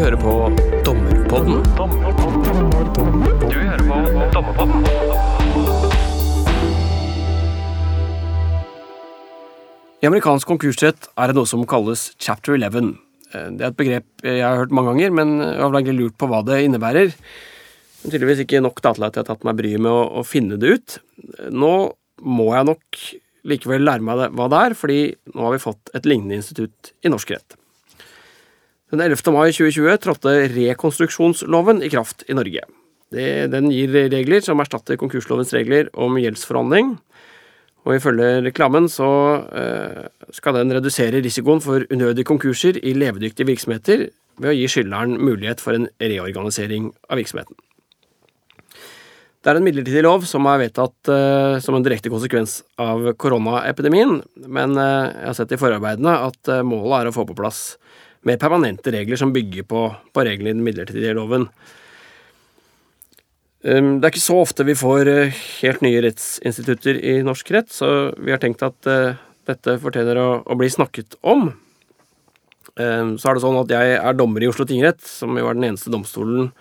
hører på Dommerpodden. Du hører på Dommerpodden. I amerikansk konkursrett er det noe som kalles chapter 11. Eh, Det er et begrep jeg har hørt mange ganger, men jeg har egentlig lurt på hva det innebærer. Men tydeligvis ikke nok data til at jeg har tatt meg bryet med å, å finne det ut. Nå må jeg nok likevel lære meg det, hva det er, fordi nå har vi fått et lignende institutt i norsk rett. Den 11. mai 2020 trådte rekonstruksjonsloven i kraft i Norge. Det, den gir regler som erstatter konkurslovens regler om gjeldsforhandling, og ifølge reklamen så eh, skal den redusere risikoen for unødige konkurser i levedyktige virksomheter ved å gi skyldneren mulighet for en reorganisering av virksomheten. Det er en midlertidig lov som er vedtatt eh, som en direkte konsekvens av koronaepidemien, men eh, jeg har sett i forarbeidene at eh, målet er å få på plass mer permanente regler som bygger på, på reglene i den midlertidige loven. Um, Det er ikke så ofte vi får eh, helt nye rettsinstitutter i norsk rett, så vi har tenkt at eh, dette fortjener å, å bli snakket om. Um, Så er det sånn at jeg er dommer i Oslo tingrett, som jo er den eneste domstolen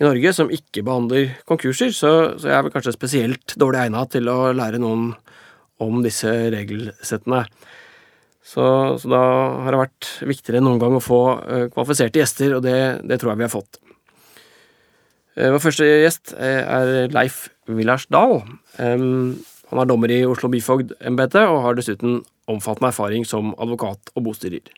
i Norge som ikke behandler konkurser, så, så jeg er vel kanskje spesielt dårlig egna til å lære noen om disse regelsettene. Så, så da har det vært viktigere enn noen gang å få eh, kvalifiserte gjester, og det, det tror jeg vi har fått. Eh, Vår første gjest eh, er Leif Villarsdal. Han er dommer i Oslo byfogdembetet og har dessuten omfattende erfaring som advokat og bostyrer.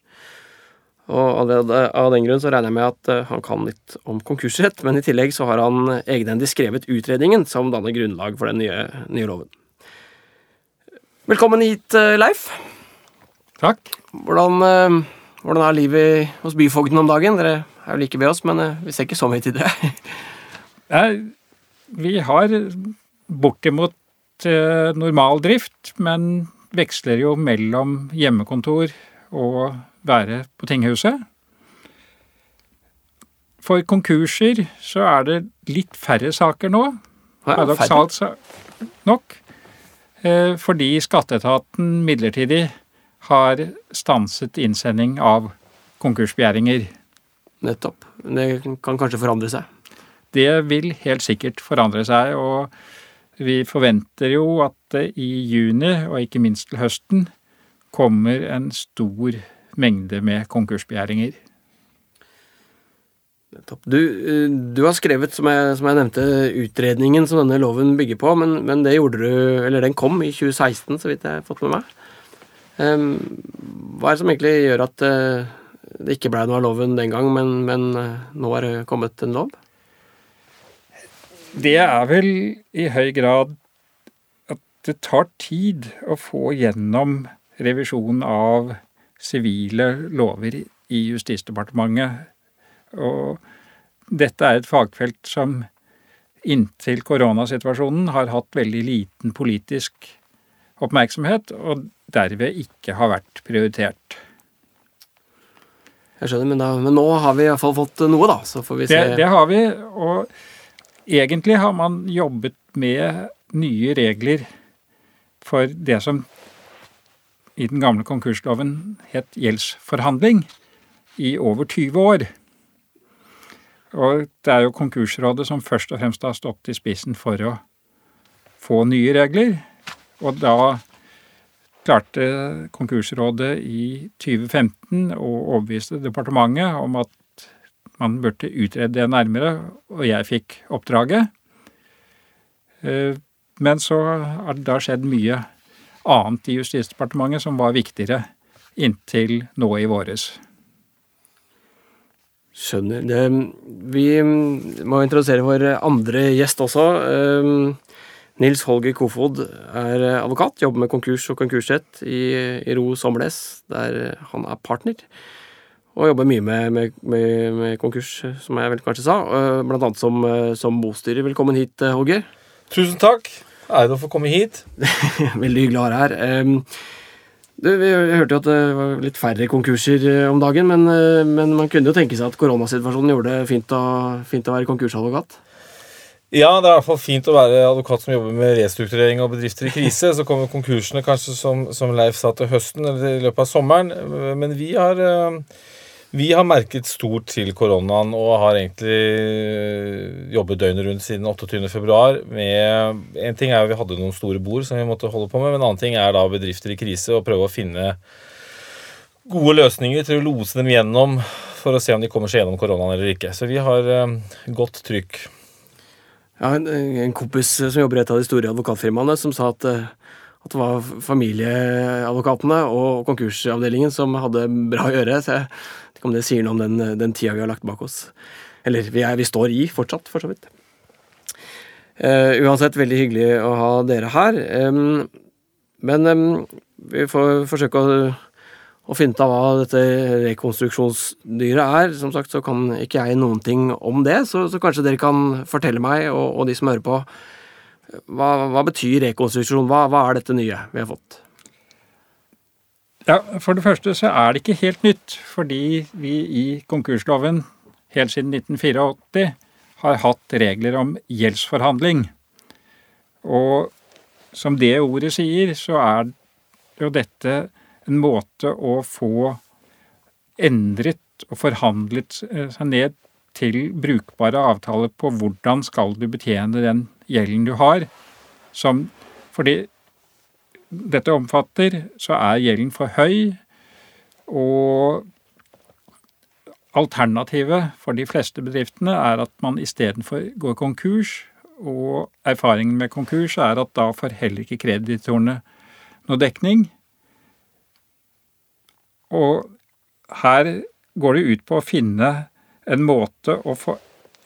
Og av den grunn så regner jeg med at han kan litt om konkursrett, men i tillegg så har han egenhendig skrevet utredningen som danner grunnlag for den nye, nye loven. Velkommen hit, Leif. Takk. Hvordan, eh, hvordan er livet hos byfogden om dagen? Dere er jo like ved oss, men eh, vi ser ikke så mye til det. Vi har bortimot eh, normal drift, men veksler jo mellom hjemmekontor og være på tinghuset. For konkurser så er det litt færre saker nå, paradoksalt ja, nok, fordi skatteetaten midlertidig har stanset innsending av konkursbegjæringer. Nettopp. Det kan kanskje forandre seg. Det vil helt sikkert forandre seg, og vi forventer jo at det i juni, og ikke minst til høsten, kommer en stor mengde med konkursbegjæringer. Du, du har skrevet, som jeg, som jeg nevnte, utredningen som denne loven bygger på, men, men det gjorde du Eller den kom i 2016, så vidt jeg har fått med meg. Em, hva er det som egentlig gjør at eh, det ikke ble noe av loven den gang, men, men eh, nå er det kommet en lov? Det er vel i høy grad at det tar tid å få gjennom revisjon av sivile lover i Justisdepartementet. Og dette er et fagfelt som inntil koronasituasjonen har hatt veldig liten politisk oppmerksomhet, og derved ikke har vært prioritert. Jeg skjønner, men, da, men nå har vi iallfall fått noe, da. Så får vi se. Det, det har vi, og egentlig har man jobbet med nye regler for det som i den gamle konkursloven het gjeldsforhandling, i over 20 år. Og det er jo Konkursrådet som først og fremst har stått i spissen for å få nye regler. Og da klarte Konkursrådet i 2015 å overbevise departementet om at man burde utrede det nærmere, og jeg fikk oppdraget. Eh, Men så har det da skjedd mye annet i Justisdepartementet som var viktigere inntil nå i våres. Skjønner. Det, vi må introdusere vår andre gjest også. Nils Holger Kofod er advokat, jobber med konkurs og konkursrett i, i Ro Sommernes, der han er partner. Og jobber mye med, med, med, med konkurs, som jeg vel kanskje sa, uh, blant annet som, som bostyrer. Velkommen hit, Holger. Tusen takk. Ære å få komme hit. Veldig hyggelig å ha deg her. Du, vi hørte jo at det var litt færre konkurser eh, om dagen, men, eh, men man kunne jo tenke seg at koronasituasjonen gjorde det fint å, fint å være konkursadvokat. Ja, det er i hvert fall fint å være advokat som jobber med restrukturering av bedrifter i krise. Så kommer konkursene kanskje, som, som Leif sa, til høsten eller i løpet av sommeren. Men vi har, eh, Vi har merket stort til koronaen og har egentlig eh, jobbet døgnet rundt siden 28.2. med En ting er jo vi hadde noen store bord som vi måtte holde på med, men en annen ting er da bedrifter i krise og prøve å finne gode løsninger til å lose dem gjennom for å se om de kommer seg gjennom koronaen eller ikke. Så vi har eh, godt trykk. Har en, en kompis som jobber i et av de store advokatfirmaene, som sa at, eh, at det var familieadvokatene og konkursavdelingen som hadde bra å gjøre. Så jeg vet ikke om det sier noe om den, den tida vi har lagt bak oss. Eller vi, er, vi står i fortsatt, for så vidt. Uh, uansett, veldig hyggelig å ha dere her. Um, men um, vi får forsøke å å finne ut av hva dette rekonstruksjonsdyret er. Som sagt så kan ikke jeg noen ting om det, så, så kanskje dere kan fortelle meg og, og de som hører på, hva, hva betyr rekonstruksjon? Hva, hva, er dette nye vi har fått? Ja, For det første så er det ikke helt nytt, fordi vi i konkursloven helt siden 1984 har hatt regler om gjeldsforhandling. Og som det ordet sier, så er jo dette en måte å få endret og forhandlet eh, seg ned til brukbare avtaler på hvordan skal du betjene den gjelden du har. Som fordi dette omfatter, så er gjelden for høy, og alternativet for de fleste bedriftene er at man istedenfor går konkurs, og erfaringen med konkurs er at da får heller ikke kreditorene noe dekning. Og her går det ut på å finne en måte å få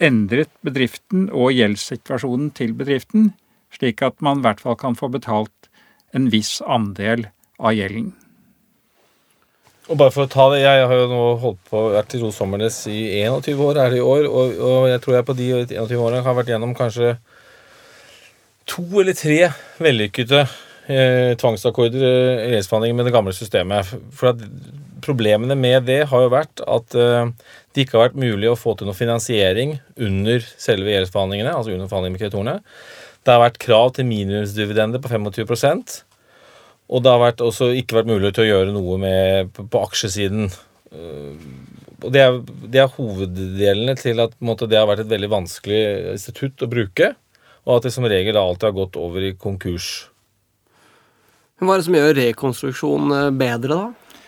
endret bedriften og gjeldssituasjonen til bedriften, slik at man i hvert fall kan få betalt en viss andel av gjelden. Og bare for å ta det, Jeg har jo nå holdt på, vært i Ro Sommernes i 21 år, er det i år, og, og jeg tror jeg på de 21 årene har vært gjennom kanskje to eller tre vellykkede eh, tvangsakkorder eh, i rettsforhandlinger med det gamle systemet. For at Problemene med det har jo vært at eh, det ikke har vært mulig å få til noe finansiering under selve gjeldsforhandlingene. altså under forhandlingene med kreditorene. Det har vært krav til minimumsdividende på 25% og det har vært også ikke vært mulig til å gjøre noe med, på, på aksjesiden. Eh, og det er, det er, hoveddelene til at måte, det har vært et veldig vanskelig institutt å bruke, og at det som regel alltid har gått over i konkurs. Hva er det som gjør rekonstruksjon eh, bedre, da?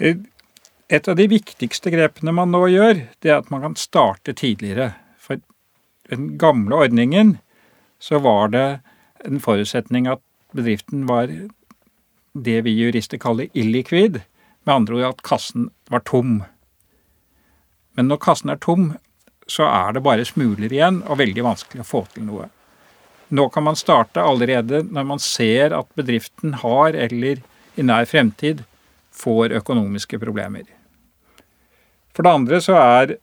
Eh, et av de viktigste grepene man nå gjør, det er at man kan starte tidligere. For den gamle ordningen så var det en forutsetning at bedriften var det vi jurister kaller illikvid. Med andre ord at kassen var tom. Men når kassen er tom, så er det bare smuler igjen og veldig vanskelig å få til noe. Nå kan man starte allerede når man ser at bedriften har, eller i nær fremtid, får økonomiske problemer. For det andre så er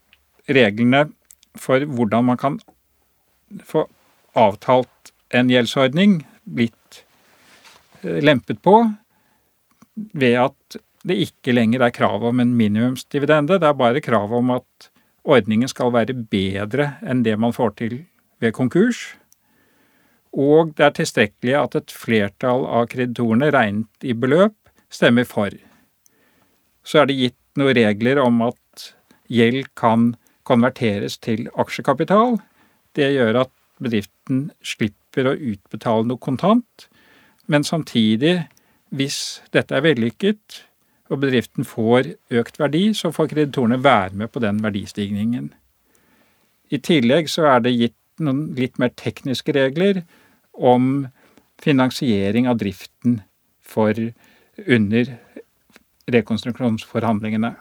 reglene for hvordan man kan få avtalt en gjeldsordning, blitt eh, lempet på ved at det ikke lenger er krav om en minimumsdividende. Det er bare krav om at ordningen skal være bedre enn det man får til ved konkurs og det er tilstrekkelig at et flertall av kreditorene regnet i beløp stemmer for. Så er det gitt noen regler om at gjeld kan konverteres til aksjekapital. Det gjør at bedriften slipper å utbetale noe kontant, men samtidig, hvis dette er vellykket og bedriften får økt verdi, så får kreditorene være med på den verdistigningen. I tillegg så er det gitt noen litt mer tekniske regler om finansiering av driften for under rekonstruksjonsforhandlingene.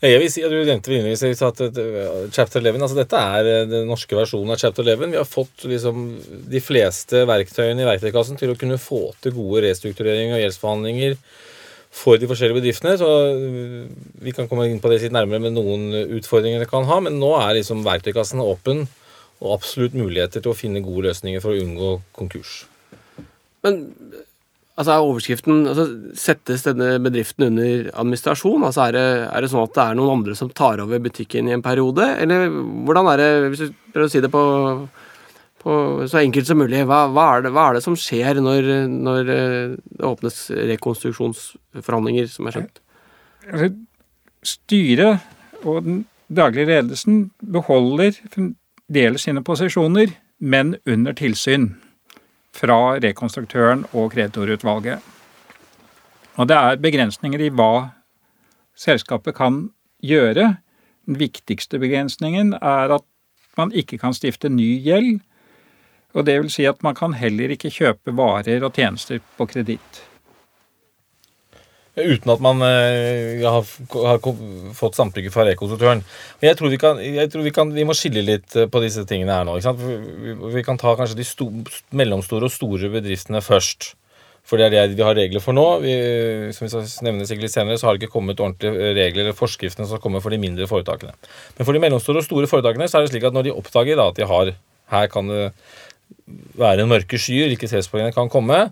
Jeg vil si, Du nevnte innledningsvis at Chapter 11 altså Dette er eh, den norske versjonen av Chapter 11. Vi har fått liksom de fleste verktøyene i verktøykassen til å kunne få til gode restruktureringer og gjeldsforhandlinger for de forskjellige bedriftene. så eh, Vi kan komme inn på det litt nærmere med noen utfordringer det kan ha, men nå er liksom verktøykassen åpen og absolutt muligheter til å finne gode løsninger for å unngå konkurs. Men altså er overskriften altså, Settes denne bedriften under administrasjon? Altså er det, er det, sånn at det er noen andre som tar over butikken i en periode? Eller hvordan er det, hvis du prøver å si det på, på så enkelt som mulig, hva, hva, er det, hva, er det, som skjer når, når eh, det åpnes rekonstruksjonsforhandlinger, som er skjønt? Altså, styret og den daglige ledelsen beholder fremdeles sine posisjoner, men under tilsyn fra rekonstruktøren og kreditorutvalget. Og det er begrensninger i hva selskapet kan gjøre. Den viktigste begrensningen er at man ikke kan stifte ny gjeld. Og det vil si at man kan heller ikke kjøpe varer og tjenester på kreditt. Uten at man uh, har, har fått samtykke fra rekonstruktøren. Jeg tror, vi, kan, jeg tror vi, kan, vi, må skille litt eh, på disse tingene her nå. Vi, vi, kan ta kanskje de sto, mellomstore og store bedriftene først. For det er det vi har regler for nå. Vi, som vi skal nevne sikkert litt senere, så har det ikke kommet ordentlige regler eller forskriftene som kommer for de mindre foretakene. Men for de mellomstore og store foretakene så er det slik at når de oppdager da, at de har Her kan det være en mørke skyer, likviditetsproblemene kan komme.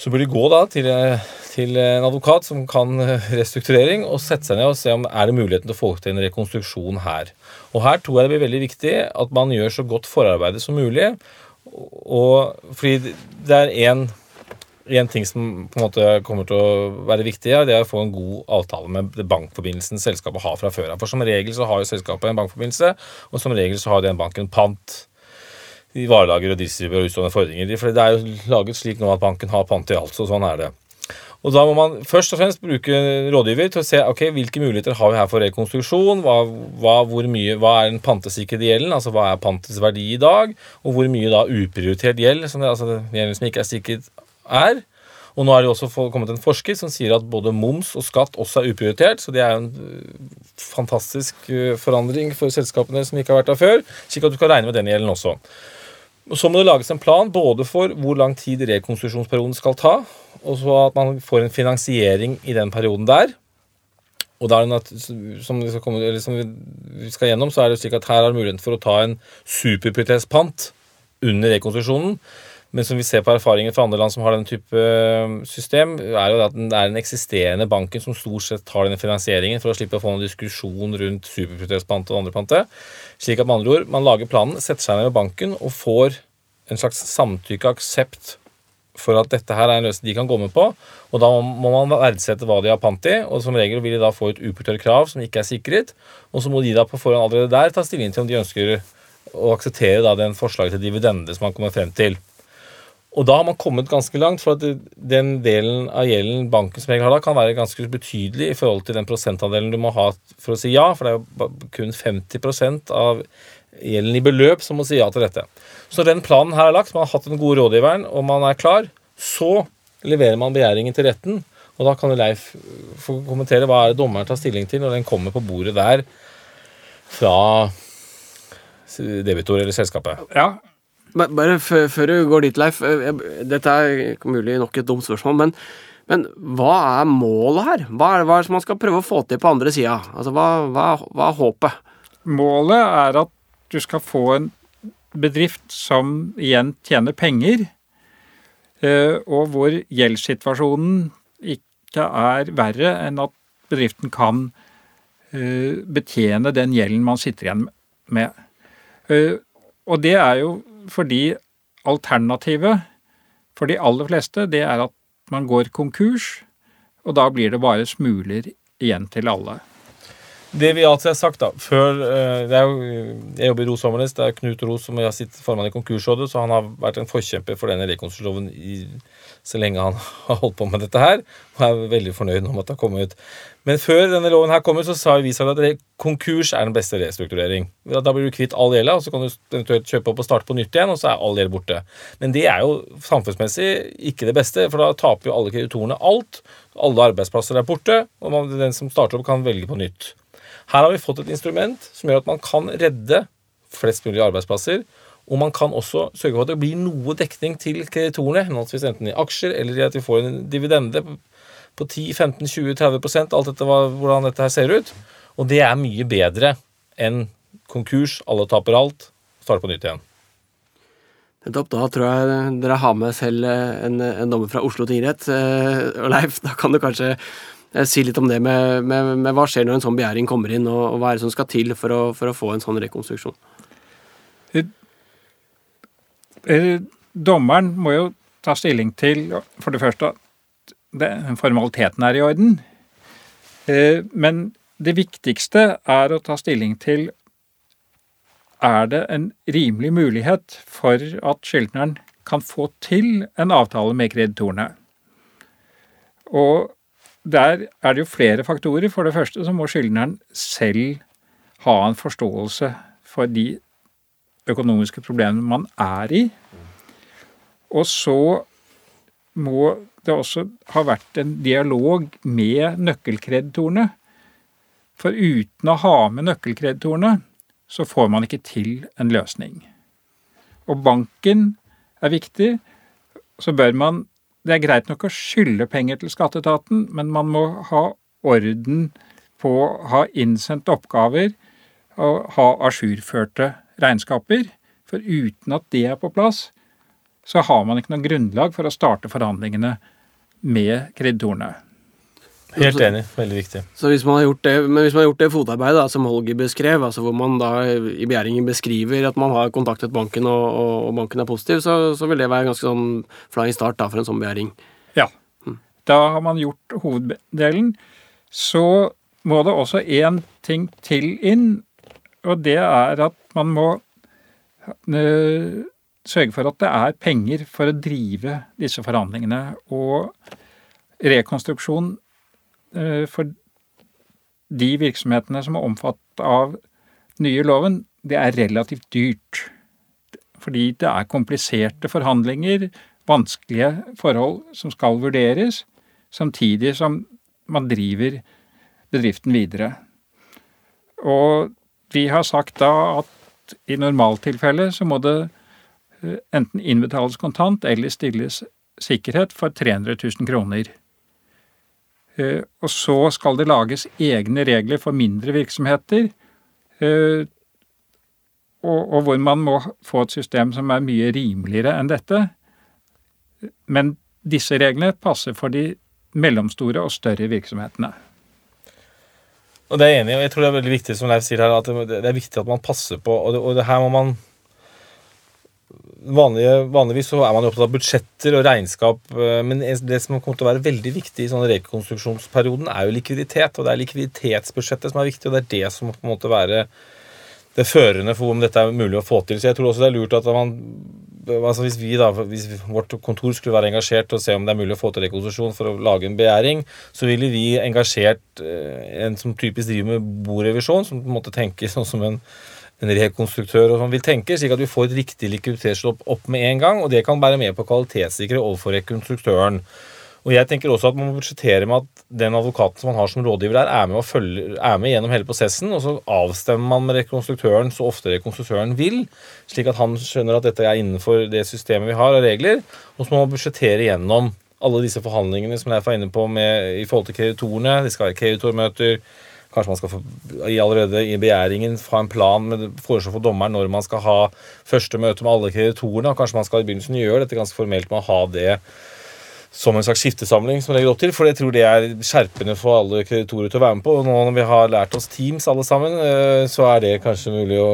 Så bør de gå da til, til, en advokat som kan restrukturering, og sette seg ned og se om er det muligheten til å få til en rekonstruksjon her. Og Her tror jeg det blir veldig viktig at man gjør så godt forarbeid som mulig. Og, fordi det er én ting som på en måte kommer til å være viktig, det er å få en god avtale med bankforbindelsen selskapet har fra før av. For som regel så har jo selskapet en bankforbindelse, og som regel så har den banken pant i varelager og distribuer og utstående fordringer. For det er jo laget slik nå at banken har pant i alt, så sånn er det. Og Da må man først og fremst bruke rådgiver til å se ok, hvilke muligheter har vi her for rekonstruksjon. Hva, hva, mye, hva er den pantesikrede gjelden, altså hva er pantets verdi i dag? Og hvor mye da uprioritert gjeld, altså gjelden som ikke er sikret, er. Og nå er det også kommet en forsker som sier at både moms og skatt også er uprioritert. Så det er en øh, fantastisk øh, forandring for selskapene som ikke har vært der før. Slik at du kan regne med den gjelden også. Så må det lages en plan både for hvor lang tid rekonstruksjonsperioden skal ta, og så at man får en finansiering i den perioden der. Og da er det, som, vi skal komme, som vi skal gjennom, så er det slik at her er det muligheten for å ta en superprotestpant under rekonstruksjonen. Men som vi ser på erfaringer fra andre land som har den type eh, system, er jo at det er den eksisterende banken som stort sett har denne finansieringen for å slippe å få noen diskusjon rundt superprioritetspante og andre pante. Slik at med andre ord, man lager planen, setter seg ned med banken og får en slags samtykke, aksept, for at dette her er en løsning de kan gå med på. Og da må man verdsette hva de har pant i, og som regel vil de da få et uprioritert krav som ikke er sikret. Og så må de da på forhånd allerede der ta stilling til om de ønsker å akseptere da den forslaget til dividende som man kommer frem til. Og da har man kommet ganske langt, for at den delen av gjelden banken som regel har da, kan være ganske betydelig i forhold til den prosentandelen du må ha for å si ja, for det er jo kun 50 av gjelden i beløp som må si ja til dette. Så den planen her er lagt, man har hatt den gode rådgiveren, og man er klar. Så leverer man begjæringen til retten, og da kan Leif få kommentere hva er det dommeren tar stilling til når den kommer på bordet der fra debitor eller selskapet. Ja, bare før du går dit, Leif. Eh, dette er mulig nok et dumt spørsmål, men, men hva er målet her? Hva er, hva er det man skal prøve å få til på andre sida? Altså, hva, hva, hva, er håpet? Målet er at du skal få en bedrift som igjen tjener penger, eh, og hvor gjeldssituasjonen ikke er verre enn at bedriften kan eh, betjene den gjelden man sitter igjen med. Og det er jo fordi alternativet for de aller fleste, det er at man går konkurs, og da blir det bare smuler igjen til alle. Det vi alltid har sagt, da før eh, jo, Jeg jobber i Ros Sommernes. Det er Knut Ros som har sitt formann i Konkursrådet, så han har vært en forkjemper for denne rekonstruksjonsloven så lenge han har holdt på med dette her. Og er veldig fornøyd om at det har kommet ut. Men før denne loven her kom ut, så sa vi at konkurs er den beste restrukturering. Da blir du kvitt all gjelda, og så kan du eventuelt kjøpe opp og starte på nytt igjen, og så er all gjeld borte. Men det er jo samfunnsmessig ikke det beste, for da taper jo alle kreditorene alt. Alle arbeidsplasser er borte, og den som starter opp, kan velge på nytt. Her har vi fått et instrument som gjør at man kan redde flest mulig arbeidsplasser. Og man kan også sørge for at det blir noe dekning til kreditorene, enten i aksjer eller i at vi får en dividende på 10-15-20-30% alt etter hvordan dette her ser ut. Og det er mye bedre enn konkurs, alle taper alt, starte på nytt igjen. Nettopp. Da tror jeg dere har med selv en, en dommer fra Oslo tingrett. Eh, og Leif, da kan du kanskje Eh, si litt om det med, med, med, hva skjer når en sånn begjæring kommer inn, og, og hva er det som skal til for å, for å få en sånn rekonstruksjon? Eh, eh, dommeren må jo ta stilling til for det første at formaliteten er i orden. Men det viktigste er å ta stilling til er det en rimelig mulighet for at skyldneren kan få til en avtale med kreditorene. Og der er det jo flere faktorer. For det første så må skyldneren selv ha en forståelse for de økonomiske problemene man er i. Og så må det også ha vært en dialog med nøkkelkreditorene. For uten å ha med nøkkelkreditorene, så får man ikke til en løsning. Og banken er viktig. Så bør man Det er greit nok å skylde penger til skatteetaten, men man må ha orden på å ha innsendt oppgaver og ha ajourførte regnskaper. For uten at det er på plass, så har man ikke noe grunnlag for å starte forhandlingene med kreditorene. Helt enig. Veldig viktig. Så hvis man har gjort det, men hvis man har gjort det fotarbeidet da, som Holger beskrev, altså hvor man da i begjæringen beskriver at man har kontaktet banken og, og, og banken er positiv, så, så, vil det være ganske sånn flying start da, for en sånn begjæring. Ja. Da har man gjort hoveddelen. Så må det også én ting til inn, og det er at man må øh, sørge for at det er penger for å drive disse forhandlingene. Og rekonstruksjon Eh, for de virksomhetene som er omfattet av nye loven, det er relativt dyrt. Fordi det er kompliserte forhandlinger, vanskelige forhold som skal vurderes, samtidig som man driver bedriften videre. Og vi har sagt da at i normaltilfellet så må det eh, enten innbetales kontant eller stilles sikkerhet for 300 000 kroner. Eh, og så skal det lages egne regler for mindre virksomheter. Eh, og, hvor man må få et system som er mye rimeligere enn dette. Men disse reglene passer for de mellomstore og større virksomhetene. Og det er jeg enig i, jeg tror det er veldig viktig som Leif sier her, at det er viktig at man passer på, og det, og det her må man vanlige, vanligvis så er man jo opptatt av budsjetter og regnskap, eh, men det som kommer til å være veldig viktig i sånn rekonstruksjonsperioden, er jo likviditet. Og det er likviditetsbudsjettet som er viktig, og det er det som på en måte være det førende for om dette er mulig å få til. Så jeg tror også det er lurt at man altså hvis, vi da, hvis vårt kontor skulle være engasjert og se om det er mulig å få til rekonstruksjon for å lage en begjæring, så ville vi engasjert eh, en som typisk driver med borevisjon, som på en måte tenker sånn som en en rekonstruktør og sånn vil tenke, slik at vi får et riktig likviditetsstopp opp med en gang. og Det kan være med på å kvalitetssikre overfor rekonstruktøren. Og jeg tenker også at Man må budsjettere med at den advokaten som man har som rådgiver der, er med, følge, er med gjennom hele prosessen. og Så avstemmer man med rekonstruktøren så ofte rekonstruktøren vil, slik at han skjønner at dette er innenfor det systemet vi har av regler. Og så må man budsjettere gjennom alle disse forhandlingene som jeg var inne på med, i forhold til kreditorene. Det skal være kreditormøter Kanskje man skal få, allerede i begjæringen ha en plan med foreslå for dommeren når man skal ha første møte med alle kreditorene. Kanskje man skal i begynnelsen gjøre dette ganske formelt med å ha det som en slags skiftesamling som legger opp til, for jeg tror det er skjerpende for alle kreditorer til å være med på. Og nå når vi har lært oss Teams alle sammen, eh, så er det kanskje mulig å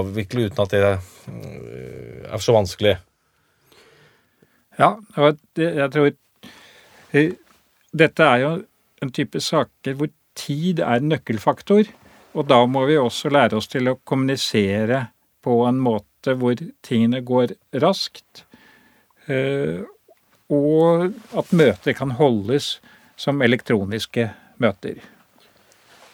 avvikle uten at det eh, er så vanskelig. Ja, og jeg tror eh, Dette er jo en type saker hvor tid er en nøkkelfaktor. Og da må vi også lære oss til å kommunisere på en måte hvor tingene går raskt. Eh, og at møter kan holdes som elektroniske møter.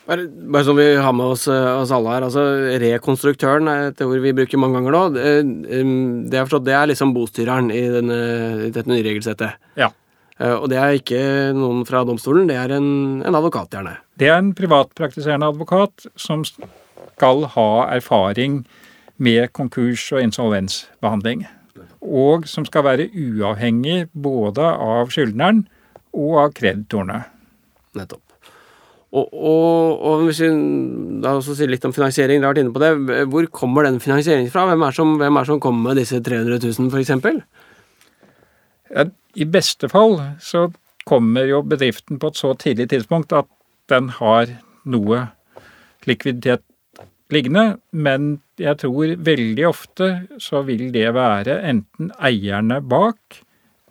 Bare, bare vi har med oss, eh, oss, alle her. altså Rekonstruktøren er et ord vi bruker mange ganger nå. Det, eh, det er, forstått, det er liksom bostyreren i, denne, i dette nye regelsettet. Ja. Og det er ikke noen fra domstolen, det er en, en advokat, gjerne. Det er en privatpraktiserende advokat som skal ha erfaring med konkurs- og insolvensbehandling. Og som skal være uavhengig både av skyldneren og av kreditorene. Nettopp. Og, og, og, hvis vi da også sier litt om finansiering, dere har vært inne på det, hvor kommer den finansieringen fra? Hvem er som, hvem er som kommer med disse 300 000, f.eks.? Ja, I beste fall så kommer jo bedriften på et så tidlig tidspunkt at den har noe likviditet liggende, men jeg tror veldig ofte så vil det være enten eierne bak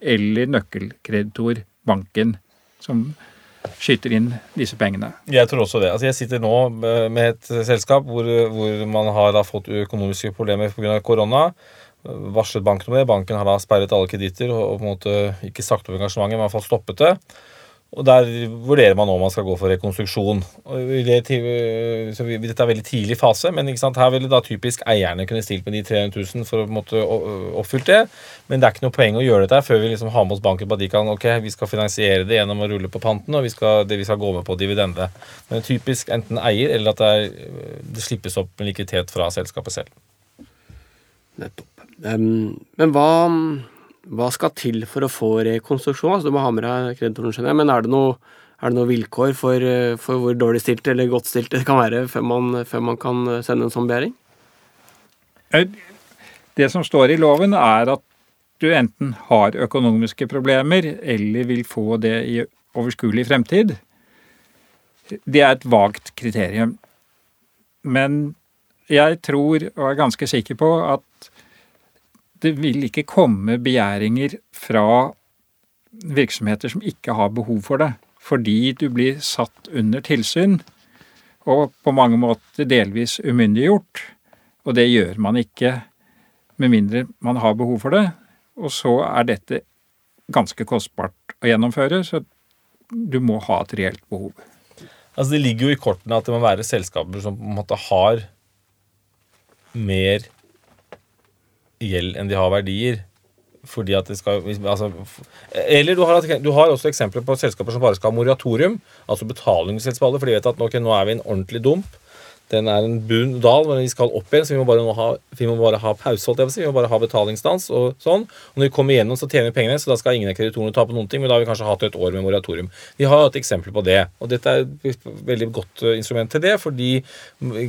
eller nøkkelkreditor, banken, som skyter inn disse pengene. Jeg tror også det. Altså jeg sitter nå eh, med et selskap hvor, hvor man har fått økonomiske problemer pga. korona. Varslet banken om det. Banken har da sperret alle kreditter og, på en måte ikke sagt opp engasjementet, men hvert fall stoppet det. Og Der vurderer man om man skal gå for rekonstruksjon. Det, så Dette er veldig tidlig fase, men her ville da typisk eierne kunne stilt med de 300 000 for å måtte oppfylt det. Men det er ikke noe poeng å gjøre dette før vi liksom har med oss banken på at de kan ok, vi skal finansiere det gjennom å rulle på panten, og vi skal, det vi skal gå med på dividende. Men typisk enten eier eller at det, er, det slippes opp med likviditet fra selskapet selv. Nettopp. Um, men hva hva skal til for å få rekonstruksjon? Altså, du må ha med deg kreditoren, skjønner jeg, men er det noe, er det noe vilkår for, eh, for, hvor dårlig stilt eller godt stilt det kan være før man, før man kan sende en sånn begjæring? Det som står i loven, er at du enten har økonomiske problemer eller vil få det i overskuelig fremtid. Det er et vagt kriterium. Men jeg tror, og er ganske sikker på, at det vil ikke komme begjæringer fra virksomheter som ikke har behov for det, fordi du blir satt under tilsyn og på mange måter delvis umyndiggjort. Og det gjør man ikke med mindre man har behov for det. Og så er dette ganske kostbart å gjennomføre, så du må ha et reelt behov. Altså Det ligger jo i kortene at det må være selskaper som på en måte har mer gjeld enn de har verdier. Fordi at det skal altså, Eller du har, du har, også eksempler på selskaper som bare skal ha moratorium. Altså betalingsselskap, for de vet at okay, nå er vi en ordentlig dump. Den er en bunn dal, men vi skal opp igjen, så vi må bare, ha, vi må bare ha pause. holdt jeg på si, Vi må bare ha betalingsstans og sånn. Og når vi kommer igjennom, så tjener vi pengene, så da skal ingen av kreditorene tape noen ting. Men da har vi kanskje hatt et år med moratorium. Vi har et eksempel på det. Og dette er et veldig godt eh, instrument til det, fordi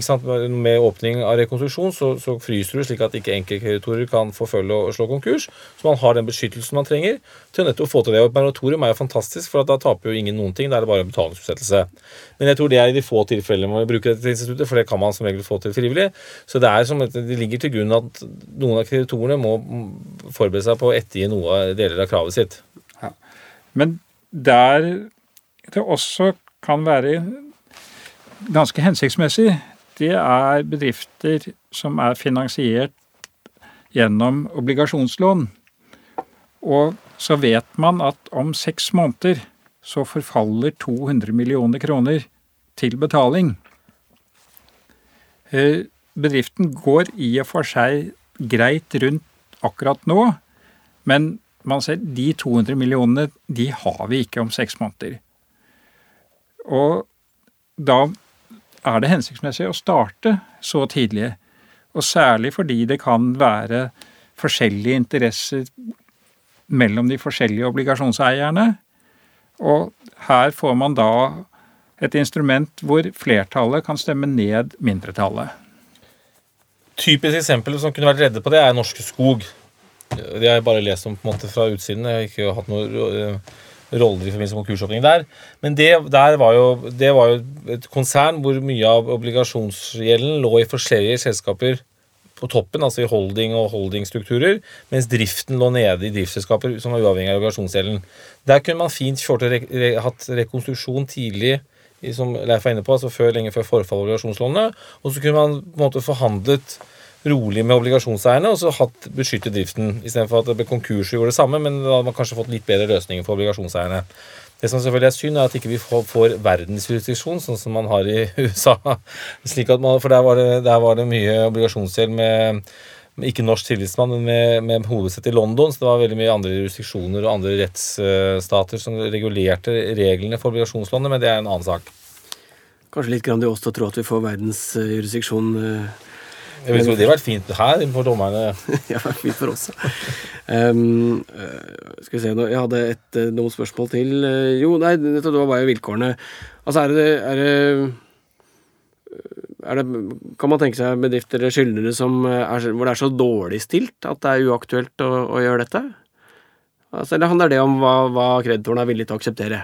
sant, med åpning av rekonstruksjon så, så fryser du slik at ikke enkeltkreditorer kan forfølge og slå konkurs. Så man har den beskyttelsen man trenger til å få til det. Og et moratorium er jo fantastisk, for da taper jo ingen noen ting. Da er det bare betalingsutsettelse. Men jeg tror det er i de få tilfellene man bruker dette instituttet, for det kan man som regel få til frivillig. Så det som det ligger til grunn at noen av kreditorene må forberede seg på å ettergi noe deler av kravet sitt. Ja. Men der det også kan være ganske hensiktsmessig, det er bedrifter som er finansiert gjennom obligasjonslån. Og så vet man at om seks måneder så forfaller 200 millioner kroner til betaling. Eh, bedriften går i og for seg greit rundt akkurat nå, men man ser de 200 millionene de har vi ikke om seks måneder. Og da er det hensiktsmessig å starte så tidlig. Og særlig fordi det kan være forskjellige interesser mellom de forskjellige obligasjonseierne. Og her får man da et instrument hvor flertallet kan stemme ned mindretallet. Typisk eksempel som kunne vært redde på det, er Norske Skog. Det har jeg bare lest om på en måte fra utsiden. Jeg har ikke hatt noen eh, roller i forbindelse med konkursåpning der. Men det, der var jo, det var jo et konsern hvor mye av obligasjonsgjelden lå i forskjellige selskaper på toppen, altså i holding og holdingstrukturer, mens driften lå nede i driftsselskaper som var uavhengig av obligasjonsgjelden. Der kunne man fint re, re, hatt rekonstruksjon tidlig, som Leif var inne på, altså før, lenge før forfall av obligasjonslånene. Og så kunne man på en måte forhandlet rolig med obligasjonseierne og så hatt beskyttet driften. Istedenfor at det ble konkurs og gjorde det samme, men da hadde man kanskje fått litt bedre løsninger for obligasjonseierne. Det som selvfølgelig er synd, er at ikke vi ikke får verdensjurisdiksjon, sånn som man har i USA. Man, for der var, det, der var, det, mye obligasjonsgjeld med ikke norsk tillitsmann, men med, med hovedsett i London. Så det var veldig mye andre jurisdiksjoner og andre rettsstater som regulerte reglene for obligasjonslånet, men det er en annen sak. Kanskje litt grandiost å tro at vi får verdensjurisdiksjon eh, jeg vet, det har vært fint her for dommerne. ja, fint for oss. Um, skal vi se, nå, Jeg hadde et, eh, noen spørsmål til. Eh, jo, nei, dette var bare vilkårene. Altså, er det, er det, det Kan man tenke seg bedrifter eller skyldnere hvor det er så dårlig stilt at det er uaktuelt å, å gjøre dette? Altså, eller handler det om hva, hva kreditoren er villig til å akseptere?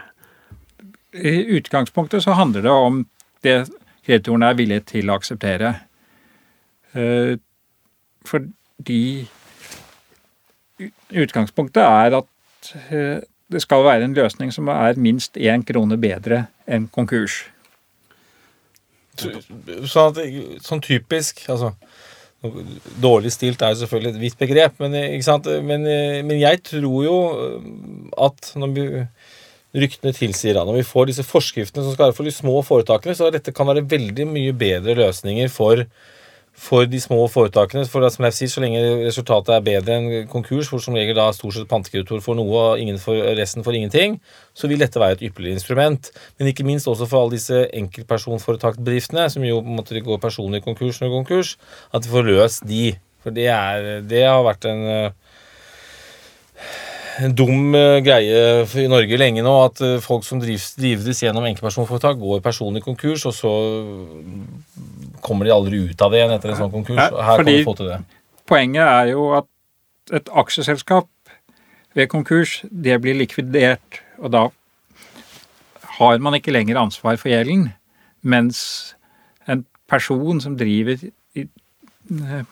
I utgangspunktet så handler det om det kreditoren er villig til å akseptere. Eh, fordi utgangspunktet er at eh, det skal være en løsning som er minst én krone bedre enn konkurs. Sånn, at, sånn typisk altså, Dårlig stilt er jo selvfølgelig et vidt begrep, men? Men, men jeg tror jo at når vi, ryktene tilsier at når vi får disse forskriftene som skal være for de små foretakene, så dette kan være veldig mye bedre løsninger for for de små foretakene. For som jeg sier, Så lenge resultatet er bedre enn konkurs, hvor som regel da stort sett pantekreditor får noe og for, resten får ingenting, så vil dette være et ypperlig instrument. Men ikke minst også for alle disse enkeltpersonforetaksbedriftene, som jo måtte går personlig konkurs når konkurs, at vi får løst de. For det, er, det har vært en en dum uh, greie i Norge lenge nå at uh, folk som drives, drives gjennom enkeltpersonforetak, går personlig konkurs, og så kommer de aldri ut av det igjen etter en sånn konkurs. Her Her kan vi få til det. Poenget er jo at et aksjeselskap ved konkurs, det blir likvidert, og da har man ikke lenger ansvar for gjelden, mens en person som driver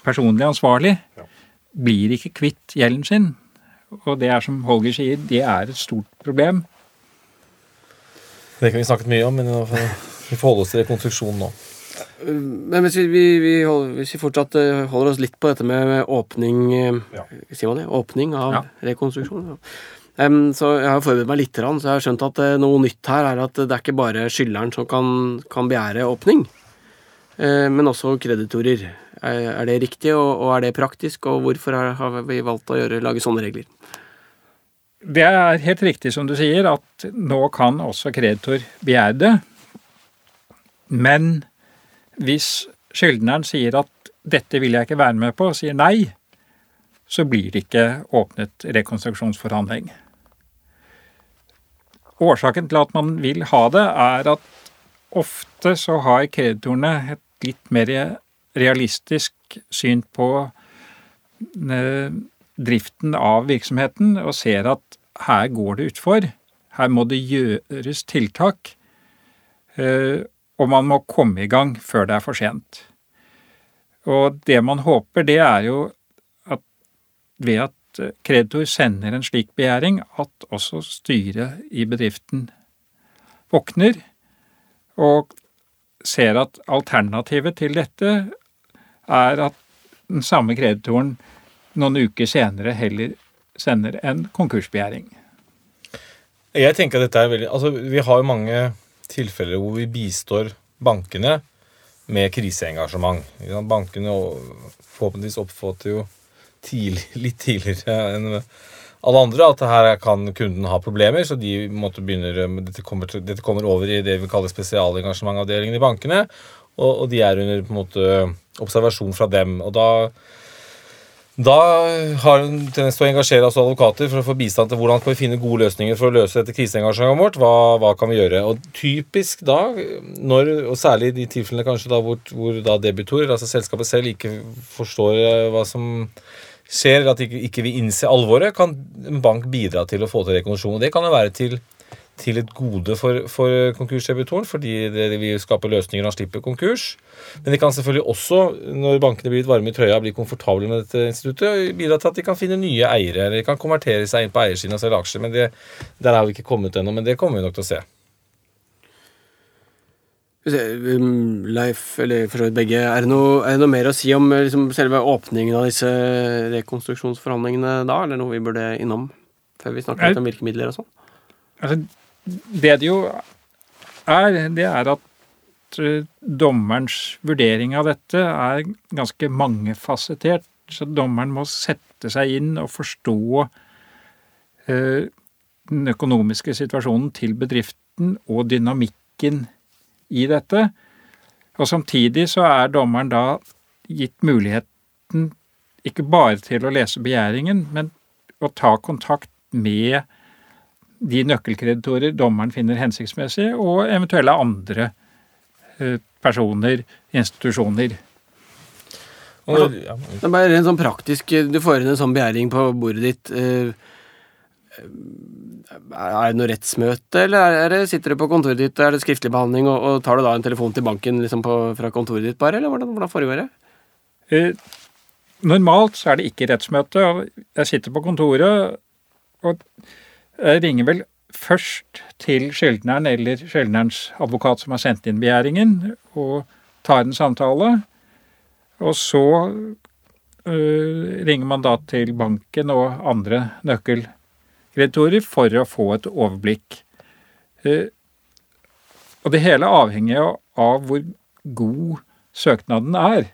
personlig ansvarlig, blir ikke kvitt gjelden sin. Og det er som Holger sier, det er et stort problem. Det kan vi snakket mye om, men vi får holde oss til rekonstruksjonen nå. Men hvis vi, vi, vi holder, hvis vi, fortsatt eh, holder oss litt på dette med åpning eh, ja. Sier man det? Åpning av ja. rekonstruksjon. Ja. Um, så Jeg har forberedt meg litt, så jeg har skjønt at uh, noe nytt her er at det er ikke bare skyldneren som kan, kan begjære åpning, uh, men også kreditorer. Er, det riktig, og, er det praktisk, og hvorfor har vi valgt å gjøre, lage sånne regler? Det er helt riktig som du sier, at nå kan også kreditor begjære det. Men hvis skyldneren sier at 'dette vil jeg ikke være med på', og sier nei, så blir det ikke åpnet rekonstruksjonsforhandling. Årsaken til at man vil ha det, er at ofte så har kreditorene et litt mer realistisk syn på eh, driften av virksomheten og ser at her går det utfor. Her må det gjøres tiltak. Eh, og man må komme i gang før det er for sent. Og det man håper, det er jo at ved at kreditor sender en slik begjæring, at også styret i bedriften våkner og ser at alternativet til dette er at den samme kreditoren noen uker senere heller sender en konkursbegjæring. Jeg tenker at dette er veldig, altså Vi har jo mange tilfeller hvor vi bistår bankene med kriseengasjement. Bankene forhåpentligvis oppfatter jo tidlig, litt tidligere enn alle andre at her kan kunden ha problemer, så de måtte begynne, dette kommer, dette kommer over i det vi kaller spesialengasjementavdelingen i bankene, og, og, de er under på en måte observasjon fra dem. og da da har hun tendens til å engasjere oss advokater for å få bistand til hvordan kan vi finne gode løsninger for å løse dette kriseengasjementet vårt. Hva, hva, kan vi gjøre? Og typisk da, når, og særlig i de tilfellene kanskje da hvor, hvor da debutorer, altså selskapet selv, ikke forstår eh, hva som skjer, eller at de ikke, ikke vil innse alvoret, kan en bank bidra til å få til rekonstruksjon. Og det kan jo være til til et gode for, for konkursdebitoren, fordi det vil skape løsninger han slipper konkurs. Men det kan selvfølgelig også, når bankene blir litt varme i trøya og blir komfortable med dette instituttet, bidra til at de kan finne nye eiere, eller de kan konvertere seg inn på eiersiden og selge aksjer. Men det, der har vi ikke kommet ennå, men det kommer vi nok til å se. Um, Leif, eller for så vidt begge, er det, noe, er det noe mer å si om liksom, selve åpningen av disse rekonstruksjonsforhandlingene da, eller noe vi burde innom før vi snakker litt om virkemidler og sånn? Altså, det det jo er, det er at eh, dommerens vurdering av dette er ganske mangefasettert. Så dommeren må sette seg inn og forstå eh, den økonomiske situasjonen til bedriften og dynamikken i dette. Og samtidig så er dommeren da gitt muligheten ikke bare til å lese begjæringen, men å ta kontakt med de nøkkelkreditorer dommeren finner hensiktsmessig, og eventuelle andre eh, personer, institusjoner. Og, ja. Det er bare en sånn praktisk Du får inn en sånn begjæring på bordet ditt. Eh, er det noe rettsmøte, eller er det, sitter du på kontoret ditt, er det skriftlig behandling, og, og tar du da en telefon til banken liksom på, fra kontoret ditt bare, eller hvordan, hvordan foregår det? Eh, normalt så er det ikke rettsmøte. og Jeg sitter på kontoret, og ringer vel først til skyldneren eller skyldnerens advokat som har sendt inn begjæringen, og tar en samtale. Og så øh, ringer man da til banken og andre nøkkelkreditorer for å få et overblikk. Uh, og det hele avhenger jo av hvor god søknaden er.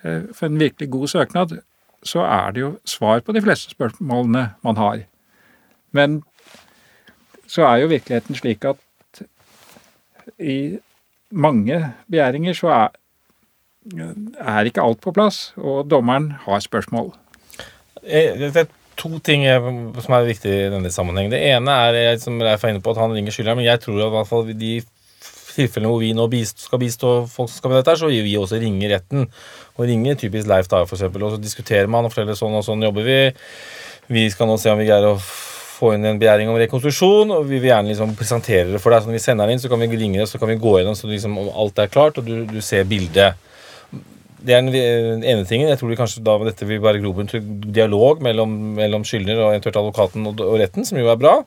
Uh, for en virkelig god søknad så er det jo svar på de fleste spørsmålene man har. Men så er jo virkeligheten slik at i mange begjæringer så er, er ikke alt på plass, og dommeren har spørsmål. Det er to ting som er viktig i denne sammenhengen. Det ene er som Leif er inne på, at han ringer skyldneren, men jeg tror at i hvert fall de tilfellene hvor vi nå skal bistå folk som skal med dette, så vil vi også ringe retten. Og ringe typisk Leif da, eksempel, og så diskuterer man og forteller sånn og sånn jobber vi. Vi skal nå se om vi greier å få inn en begjæring om rekonstruksjon, og vi vil gjerne liksom presentere det for deg. Så når vi sender den inn, så kan vi ringe deg, så kan vi gå gjennom så liksom alt er klart, og du, du ser bildet. Det er den ene tingen. Jeg tror det kanskje da dette vil være grobunn til dialog mellom, mellom skyldner og eventuelt advokaten og, og retten, som jo er bra.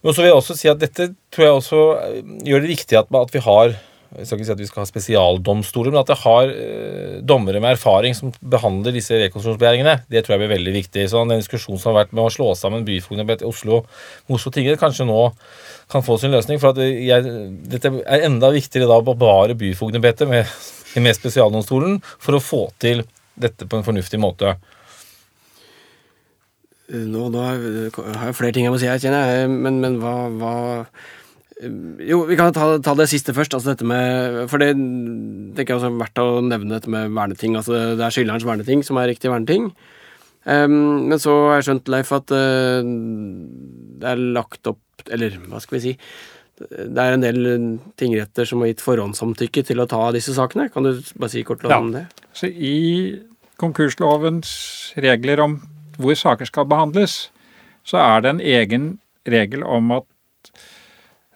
Men så vil jeg også si at dette tror jeg også eh, gjør det riktig at, at vi har jeg skal ikke si at vi skal ha spesialdomstoler, men at det har eh, dommere med erfaring som behandler disse rekonstruksjonsbegjæringene. Det tror jeg blir veldig viktig. Så den diskusjonen som har vært med å slå sammen byfogdembetet i Oslo med Oslo tingrett, kanskje nå kan få sin løsning. For jeg, dette er enda viktigere da å bevare byfogdembetet med, med spesialdomstolen for å få til dette på en fornuftig måte. Nå, nå har jeg flere ting jeg må si her, kjenner jeg, men, men hva, hva Jo, vi kan ta, ta det siste først. Altså dette med For det tenker jeg også er verdt å nevne dette med verneting. Altså det er skylderens verneting som er riktig verneting. Um, men så har jeg skjønt, Leif, at uh, det er lagt opp Eller hva skal vi si? Det er en del tingretter som har gitt forhåndssamtykke til å ta disse sakene. Kan du bare si kort Ja. om det? Så i konkurslovens regler om hvor saker skal behandles, så er det en egen regel om at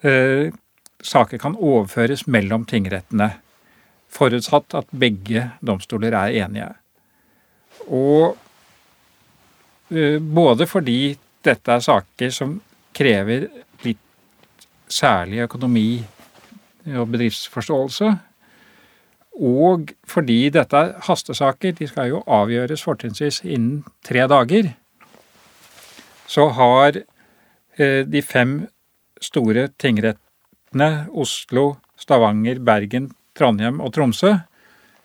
saker kan overføres mellom tingrettene, forutsatt at begge domstoler er enige. Og eh, både fordi dette er saker som krever litt særlig økonomi og bedriftsforståelse, og fordi dette er hastesaker, de skal jo avgjøres fortrinnsvis innen tre dager, så har eh, de fem store tingrettene, Oslo, Stavanger, Bergen, Trondheim og Tromsø,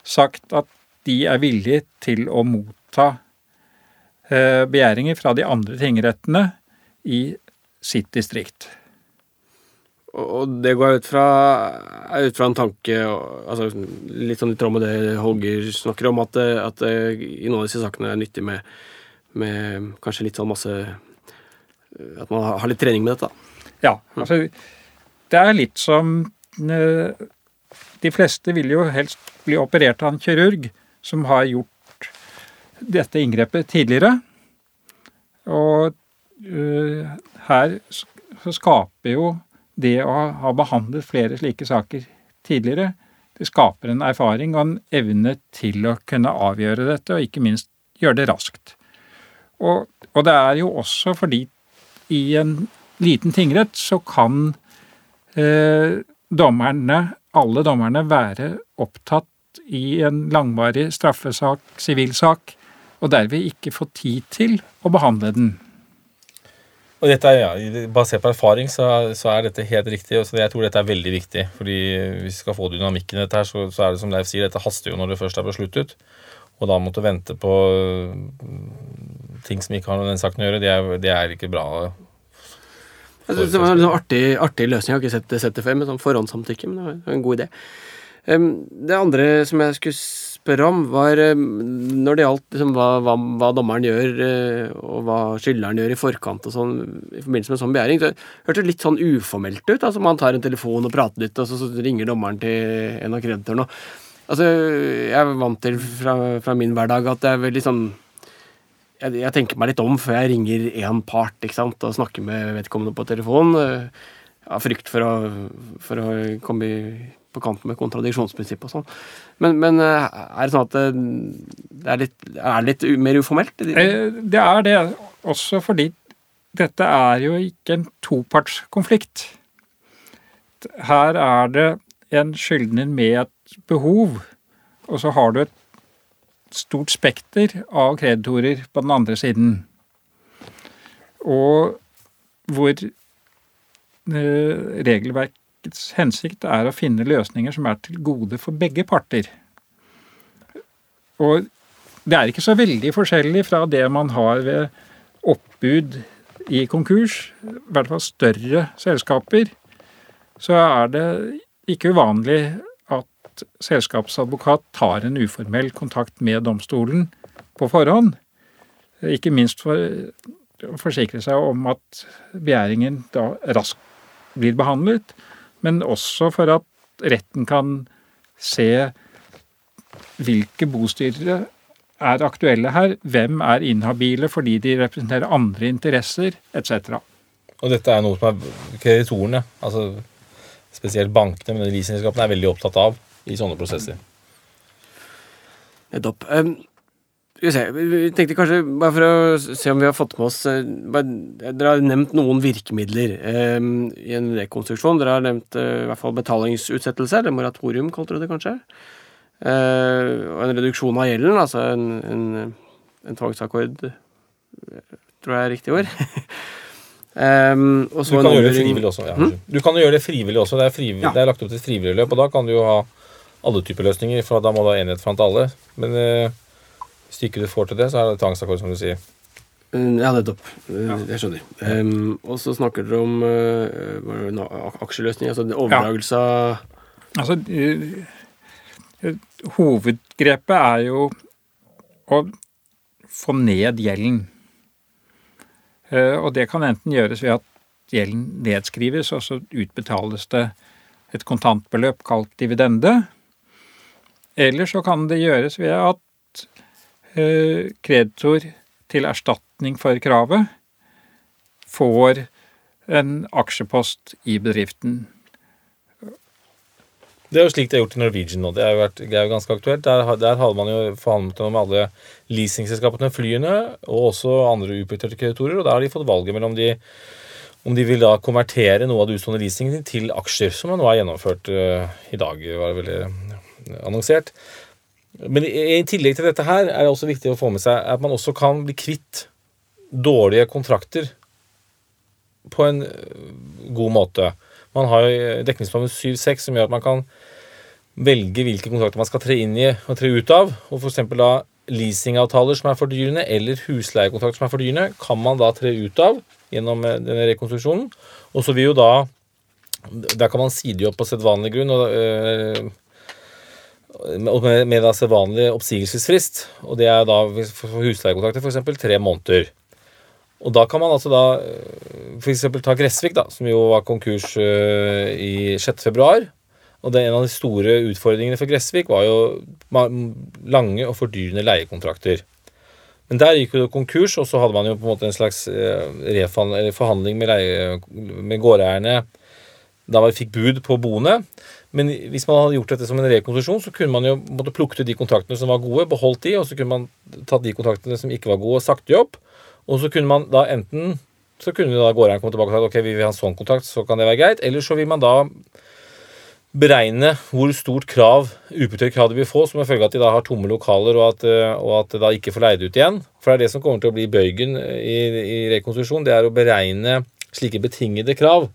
sagt at de er villige til å motta eh, begjæringer fra de andre tingrettene i sitt distrikt. Og det går ut fra, ut fra en tanke altså, Litt sånn i tråd med det Holger snakker om, at, det- at det i noen av disse sakene er nyttig med, med kanskje litt sånn masse At man har litt trening med dette. Ja, altså Det er litt som eh, De fleste vil jo helst bli operert av en kirurg som har gjort dette inngrepet tidligere. Og eh, her så skaper jo det å ha behandlet flere slike saker tidligere, det skaper en erfaring og en evne til å kunne avgjøre dette, og ikke minst gjøre det raskt. Og, og det er jo også fordi i en liten tingrett så kan eh, dommerne, alle dommerne, være opptatt i en langvarig straffesak, sivilsak, og derved ikke få tid til å behandle den. Og dette er, ja, Basert på erfaring så, så er dette helt riktig. og Jeg tror dette er veldig viktig. fordi Hvis vi skal få dynamikken i dette, her, så, så er det som Leif sier, dette haster jo når det først er besluttet. Og da måtte vente på mm, ting som ikke har noe med den saken å gjøre, det er, det er ikke bra. Jeg synes det var en sånn artig, artig løsning. Jeg har ikke sett det, sett det før med sånn forhåndssamtykke, men det var en god idé. Det andre som jeg skulle spørre om, var når det gjaldt liksom, hva, hva, hva dommeren gjør, eh, og hva skyldneren gjør i forkant og sånn, i forbindelse med en sånn begjæring. Så det hørtes litt sånn uformelt ut. altså Man tar en telefon og prater litt, og så, så ringer dommeren til en av kreditorene. Altså, jeg er vant til fra, fra min hverdag at det er veldig sånn jeg, jeg tenker meg litt om før jeg ringer én part ikke sant, og snakker med vedkommende på telefon. eh, Av frykt for å, for å komme i, på kant med kontradiksjonsprinsippet og sånn. Men, men eh, er det sånn at det, det er litt, er litt mer uformelt? Eh, Det er det også fordi dette er jo ikke en topartskonflikt. Her er det en skyldner med et behov, og så har du et stort spekter av kreditorer på den andre siden. Og hvor eh, regelverkets hensikt er å finne løsninger som er til gode for begge parter. Og det er ikke så veldig forskjellig fra det man har ved oppbud i konkurs, i hvert fall større selskaper, så er det ikke uvanlig at selskapsadvokat tar en uformell kontakt med domstolen på forhånd. Ikke minst for å forsikre seg om at begjæringen da raskt blir behandlet, men også for at retten kan se hvilke bostyrere er aktuelle her, hvem er inhabile fordi de representerer andre interesser, etc. Og dette er noe som er kreditorene, altså spesielt bankene, men leasingselskapene er veldig opptatt av i sånne prosesser. Nettopp. Um, vi tenkte kanskje, bare for å se om vi har fått med oss uh, bare, Dere har nevnt noen virkemidler um, i en rekonstruksjon. Dere har nevnt uh, i hvert fall betalingsutsettelse, eller moratorium, kalte dere det kanskje. Uh, og en reduksjon av gjelden, altså en, en, en tvangsakkord, tror jeg er riktig ord. um, du kan gjøre det frivillig også. Ja. Hmm? Du kan gjøre det frivillig også. Det er, frivillig, ja. det er lagt opp til frivillig løp, og da kan du jo ha alle typer løsninger, for da må du ha enighet blant alle. Men uh, hvis ikke du får til det, så er det tvangsakkord, som du sier. Mm, ja, nettopp. Ja. Jeg skjønner. Um, og så snakker dere om uh, aksjeløsning, altså overdragelse av Altså, Hovedgrepet er jo å få ned gjelden. Eh, og det kan enten gjøres ved at gjelden nedskrives, og så utbetales det et kontantbeløp kalt dividende. Eller så kan det gjøres ved at eh, kreditor til erstatning for kravet får en aksjepost i bedriften. Det er jo slik det er gjort i Norwegian nå. Det er jo, vært, det er jo ganske aktuelt. Der, der hadde man jo forhandlet med alle leasingselskapene, flyene, og også andre uprioriterte kreditorer, og da har de fått valget mellom de om de vil da konvertere noe av det utstående leasingen til aksjer, som nå er gjennomført uh, i dag, var det eh, annonsert. Men i, tillegg til dette her er det også viktig å få med seg at man også kan bli kvitt dårlige kontrakter på en eh, god måte. Man har jo dekningsplanen 7-6 som gjør at man kan velge hvilke kontrakter man skal tre inn i og tre ut av. Og f.eks. da leasingavtaler som er fordyrende, eller husleiekontrakter som er fordyrende, kan man da tre ut av gjennom eh, denne rekonstruksjonen. Og så vil jo da Der kan man side opp på sedvanlig grunn. og med, med da vanlig oppsigelsesfrist. Og det er da for husleiekontrakter f.eks. tre måneder. Og da kan man altså da eh, f.eks. ta Gressvik, da, som jo var konkurs uh, i 6.2. Og det, en av de store utfordringene for Gressvik var jo lange og fordyrende leiekontrakter. Men der gikk jo det konkurs, og så hadde man jo på en måte en slags uh, forhandling med, med gårdeierne da man fikk bud på boene. Men hvis man hadde gjort dette som en rekonstruksjon, så kunne man jo måtte plukke ut de kontraktene som var gode, beholdt de, og så kunne man tatt de kontraktene som ikke var gode, og sagt de opp. Og så kunne man da enten så kunne da gårdeieren komme tilbake og sagt ok, vi vil ha en sånn kontrakt, så kan det være greit. Eller så vil man da beregne hvor stort krav uprioritert krav de vil få som en følge av at de da har tomme lokaler, og at, eh, og at de da ikke får leid ut igjen. For det er det som kommer til å bli bøygen i, i rekonstruksjon. Det er å beregne slike betingede krav.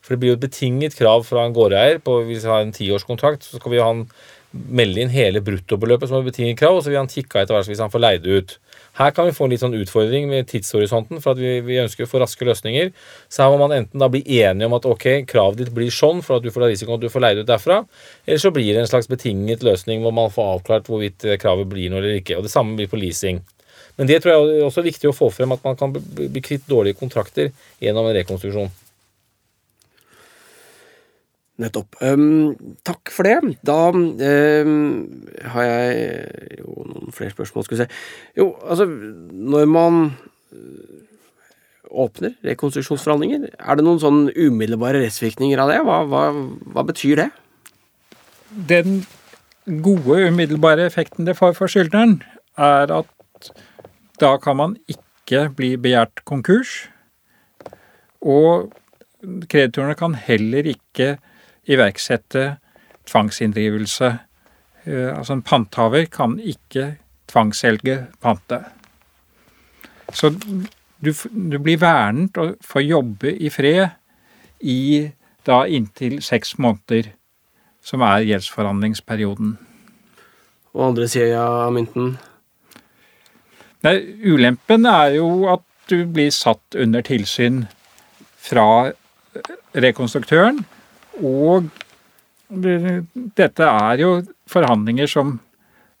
For det blir jo et betinget krav fra en gårdeier på hvis han har en tiårskontrakt, så skal vi ha en melde inn hele bruttobeløpet som er betinget krav, og så vil han tikke etter hvert hvis han får leid ut. Her kan vi få en litt sånn utfordring med tidshorisonten, for at vi, vi, ønsker å få raske løsninger. Så her må man enten da bli enige om at ok, kravet ditt blir sånn for at du får risikoen at du får leid ut derfra, eller så blir det en slags betinget løsning hvor man får avklart hvorvidt eh, kravet blir noe eller ikke. Og det samme blir på leasing. Men det tror jeg også er viktig å få frem, at man kan bli kvitt dårlige kontrakter gjennom en rekonstruksjon. Nettopp. Um, takk for det. Da um, har jeg jo noen flere spørsmål, skal vi se. Jo, altså, når man øh, åpner rekonstruksjonsforhandlinger, er det noen sånn umiddelbare rettsvirkninger av det? Hva, hva, hva, betyr det? Den gode umiddelbare effekten det får for skyldneren, er at da kan man ikke bli begjært konkurs. Og kreditorene kan heller ikke iverksette tvangsinndrivelse. Eh, Altså en panthaver kan ikke tvangsselge pantet. Så du, du blir vernet og får jobbe i fred i da inntil seks måneder, som er gjeldsforhandlingsperioden. Og andre sida av mynten Nei, ulempen er jo at du blir satt under tilsyn fra rekonstruktøren, og dette er jo forhandlinger som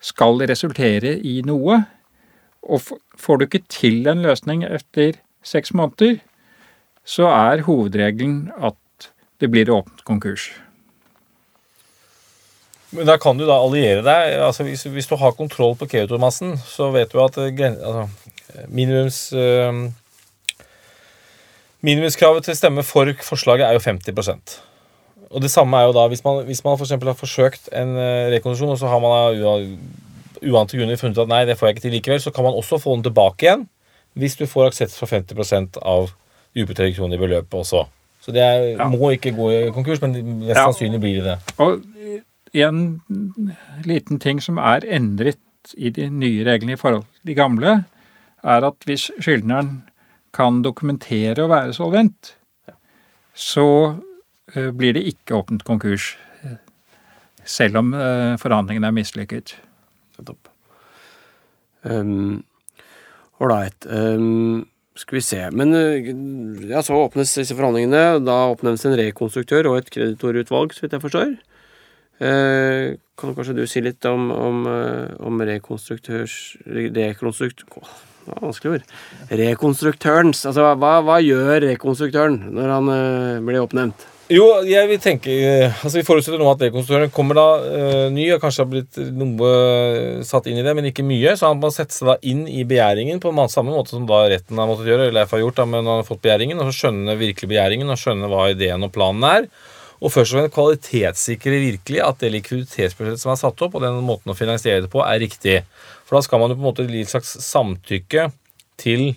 skal resultere i noe. Og får du ikke til en løsning etter seks måneder, så er hovedregelen at det blir åpent konkurs. Men da kan du da alliere deg. altså Hvis, hvis du har kontroll på kreditormassen, så vet du at eh, altså, minimums øh, Minimumskravet til stemme for forslaget er jo 50 Og det samme er jo da hvis man, hvis man for har forsøkt en rekondisjon, rekonstruksjon, og så har man av uante grunner funnet at nei, det får jeg ikke til likevel, så kan man også få den tilbake igjen hvis du får aksept for 50 av kroner i beløpet også. Så det er, Ja. må ikke gå i konkurs, men mest Ja. sannsynlig blir det det. Og en liten ting som er endret i de nye reglene i forhold til de gamle, er at hvis skyldneren kan dokumentere å være solvent, så eh, blir det ikke åpnet konkurs. eh, Selv om eh, forhandlingene er mislykket. Nettopp. Um, Ålreit. Um, skal vi se. Men uh, ja, så åpnes disse forhandlingene. Da oppnevnes en rekonstruktør og et kreditorutvalg, så vidt jeg forstår. Kan kanskje du si litt om, om, om rekonstruktørs Rekonstrukt... Det vanskelig ord. Rekonstruktørens Altså, hva, hva gjør rekonstruktøren når han blir oppnevnt? Jo, jeg vil tenke eh, altså Vi forutsetter nå at rekonstruktøren kommer da uh, ny og kanskje har blitt noe eh, satt inn i det, men ikke mye. Så han må sette seg da inn i begjæringen på samme måte som da retten har måttet gjøre. eller har gjort da, men han har fått begjæringen, og så skjønne virkelig begjæringen og skjønne hva ideen og planen er. Og først og fremst kvalitetssikre virkelig at det likviditetsbudsjettet som er satt opp, og den måten å finansiere det på, er riktig. For da skal man jo på en måte gi et slags samtykke til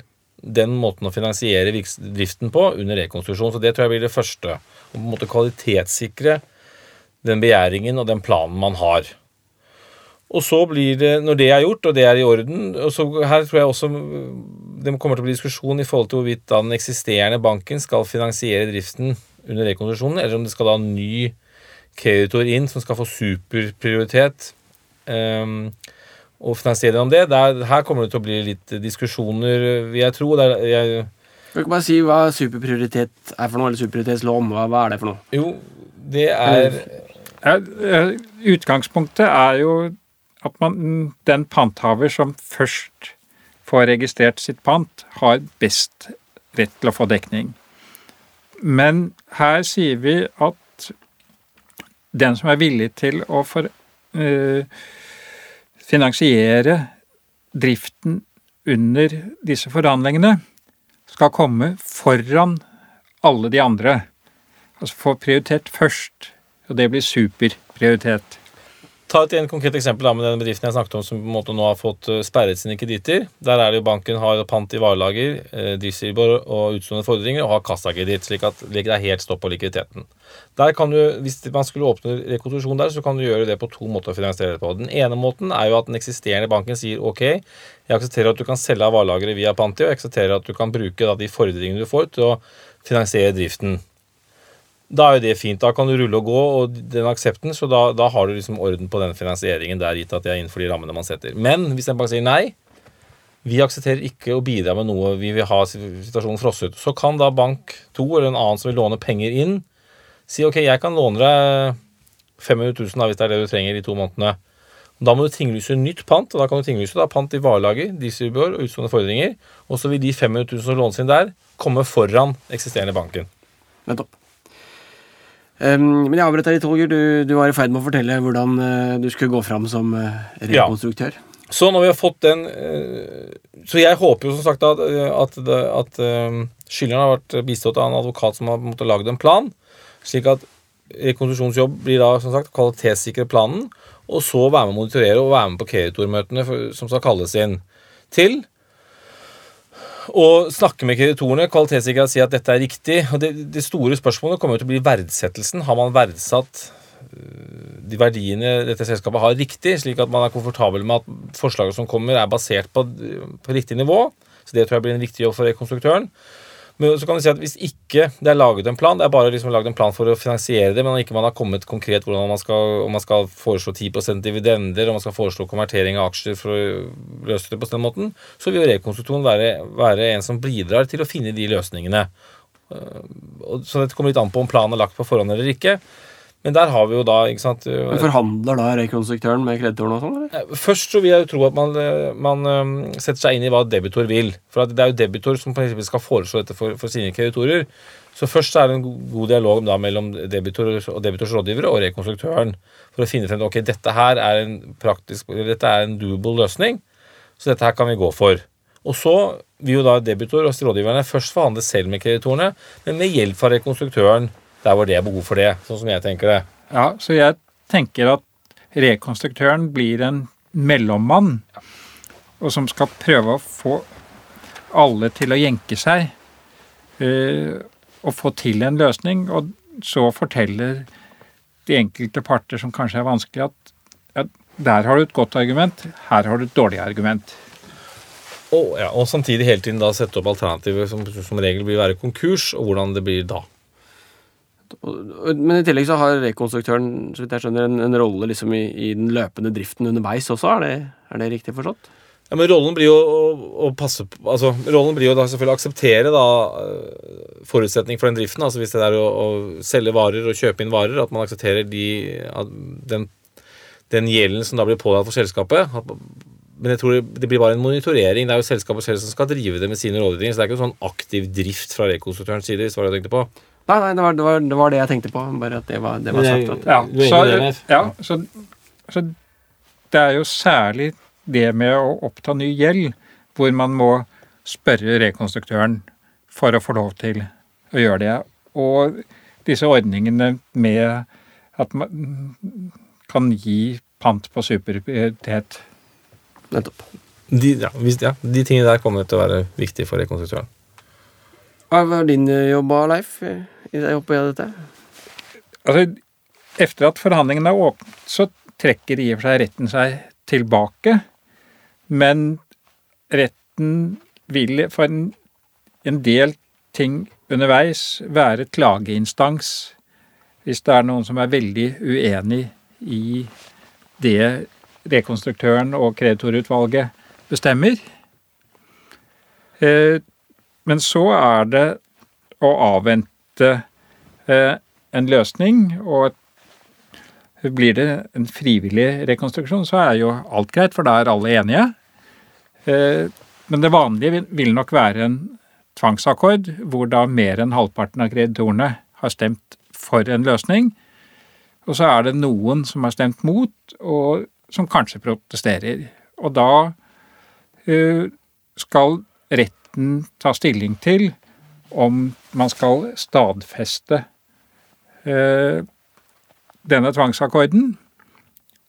den måten å finansiere driften på under rekonstruksjon. Så det tror jeg blir det første. Å på en måte kvalitetssikre den begjæringen og den planen man har. Og så blir det, når det er gjort, og det er i orden og så Her tror jeg også det kommer til å bli diskusjon i forhold til hvorvidt den eksisterende banken skal finansiere driften under rekonstruksjonen, eller om det skal da en ny kreditor inn som skal få superprioritet um, og finansiere om det. Der, her kommer det til å bli litt diskusjoner, vil jeg tro. Der, jeg, Kan bare si hva superprioritet er for noe, eller superprioritetslån? Hva, hva er det for noe? jo, det er Utgangspunktet er jo at man, den panthaver som først får registrert sitt pant, har best rett til å få dekning. Men her sier vi at den som er villig til å for, eh, finansiere driften under disse forhandlingene, skal komme foran alle de andre. Altså få prioritet først. Og det blir superprioritet. Ta et en konkret eksempel da med den bedriften jeg snakket om som på en måte nå har fått eh, sperret sine kreditter. Der er det jo banken har pant i varelager, eh, driftsribor og utstående fordringer og har kassakreditt, slik at det er helt stopp på likviditeten. Der kan du, Hvis man skulle åpne rekonstruksjon der, så kan du gjøre det på to måter å finansiere det på. Den ene måten er jo at den eksisterende banken sier ok, jeg aksepterer at du kan selge av varelageret via Panti, og jeg aksepterer at du kan bruke da, de fordringene du får, til å finansiere driften. Da er jo det fint. Da kan du rulle og gå, og den aksepten, så da, da har du liksom orden på den finansieringen der, gitt at det er innenfor de rammene man setter. Men hvis en bank sier nei, vi aksepterer ikke å bidra med noe, vi vil ha situasjonen frosset, så kan da bank 2 eller en annen som vil låne penger inn, si ok, jeg kan låne deg 500 000 da, hvis det er det du trenger i to månedene. Da må du tinglyse nytt pant, og da kan du tinglyse da, pant i varelager, dieselbør og utstående fordringer. Og så vil de 500 000 som lånes inn der, komme foran eksisterende banken. Nettopp. Um, men jeg avbrøt deg litt, Holger. Du, du var i ferd med å fortelle hvordan uh, du skulle gå fram som uh, rekonstruktør. Så når vi har fått den uh, Så jeg håper jo som sagt at, at, at eh, skyldneren har vært bistått av en advokat som har måttet lagd en plan, slik at rekonstruksjonsjobb blir da som sagt kvalitetssikre planen, og så være med å monitorere og være med på kreditormøtene som skal kalles inn til Og snakke med kreditorene, kvalitetssikre og si at dette er riktig. Og det, det store spørsmålet kommer jo til å bli verdsettelsen. Har man verdsatt øh, de verdiene dette selskapet har, riktig, slik at man er komfortabel med at forslaget som kommer, er basert på, på riktig nivå? Så Det tror jeg blir en viktig jobb for rekonstruktøren. Men så kan du si at hvis ikke det er laget en plan, det er bare liksom laget en plan for å finansiere det, men ikke man har kommet konkret hvordan man skal, om man skal foreslå 10% dividender, om man skal foreslå konvertering av aksjer for å løse det på den måten, så vil jo rekonstruksjon være, være en som bidrar til å finne de løsningene. Øh, så dette kommer litt an på om planen er lagt på forhånd eller ikke. Men der har vi jo da ikke sant, Men Forhandler da rekonstruktøren med kreditoren og sånn? eller? Eh, Først så vil jeg jo tro at man, eh, man setter seg inn i hva debitor vil. For at det er jo debitor som på eksempel skal foreslå dette for, for sine kreditorer. Så først er det en god dialog da mellom debitor og debitors rådgivere og rekonstruktøren for å finne frem til ok, dette her er en praktisk, dette er en doable løsning, så dette her kan vi gå for. Og så vil jo da debitor og rådgiverne først forhandle selv med kreditorene, men med hjelp fra rekonstruktøren der hvor det er behov for det, sånn som jeg tenker det. Ja, så jeg tenker at rekonstruktøren blir en mellommann, og som skal prøve å få alle til å jenke seg eh, og få til en løsning, og så forteller de enkelte parter som kanskje er vanskelig, at ja, der har du et godt argument, her har du et dårlig argument. Og, ja, og samtidig hele tiden da sette opp alternativer som som regel vil være konkurs, og hvordan det blir da. Men i tillegg så har rekonstruktøren så vidt jeg skjønner, en, en rolle liksom i, i den løpende driften underveis også. Er det, er det riktig forstått? Ja, men rollen blir jo å, å passe på altså, Rollen blir jo da selvfølgelig å akseptere da øh, forutsetning for den driften. Altså hvis det er å, å selge varer og kjøpe inn varer, at man aksepterer de, den, den gjelden som da blir pålagt for selskapet. At, men jeg tror det blir bare en monitorering. Det er jo selskapet selv som skal drive det med sine rådgivninger. Så det er ikke en sånn aktiv drift fra rekonstruktørens side. hvis det var det jeg tenkte på. Nei, nei, det var det, var, det, var det jeg tenkte på. Bare at det var, det var sagt. At, Ja, så, det, ja så, så det er jo særlig det med å oppta ny gjeld, hvor man må spørre rekonstruktøren for å få lov til å gjøre det. Og disse ordningene med at man kan gi pant på superprioritet. nettopp. De, ja, hvis, ja, de tingene der kommer til å være viktige for rekonstruktøren. Hva var din eh, jobb, Leif, oppi dette? Altså, etter at forhandlingene er åpnet, så trekker i og for seg retten seg tilbake. Men retten vil for en, en del ting underveis være klageinstans hvis det er noen som er veldig uenig i det rekonstruktøren og kreditorutvalget bestemmer. Eh, Men så er det å avvente eh, en løsning, og blir det en frivillig rekonstruksjon, så er jo alt greit, for da er alle enige. Eh, Men det vanlige vil- nok være en tvangsakkord, hvor da mer enn halvparten av kreditorene har stemt for en løsning. Og så er det noen som har stemt mot, og som kanskje protesterer. Og da eh, skal retten ta stilling til om man skal stadfeste eh, denne tvangsakkorden.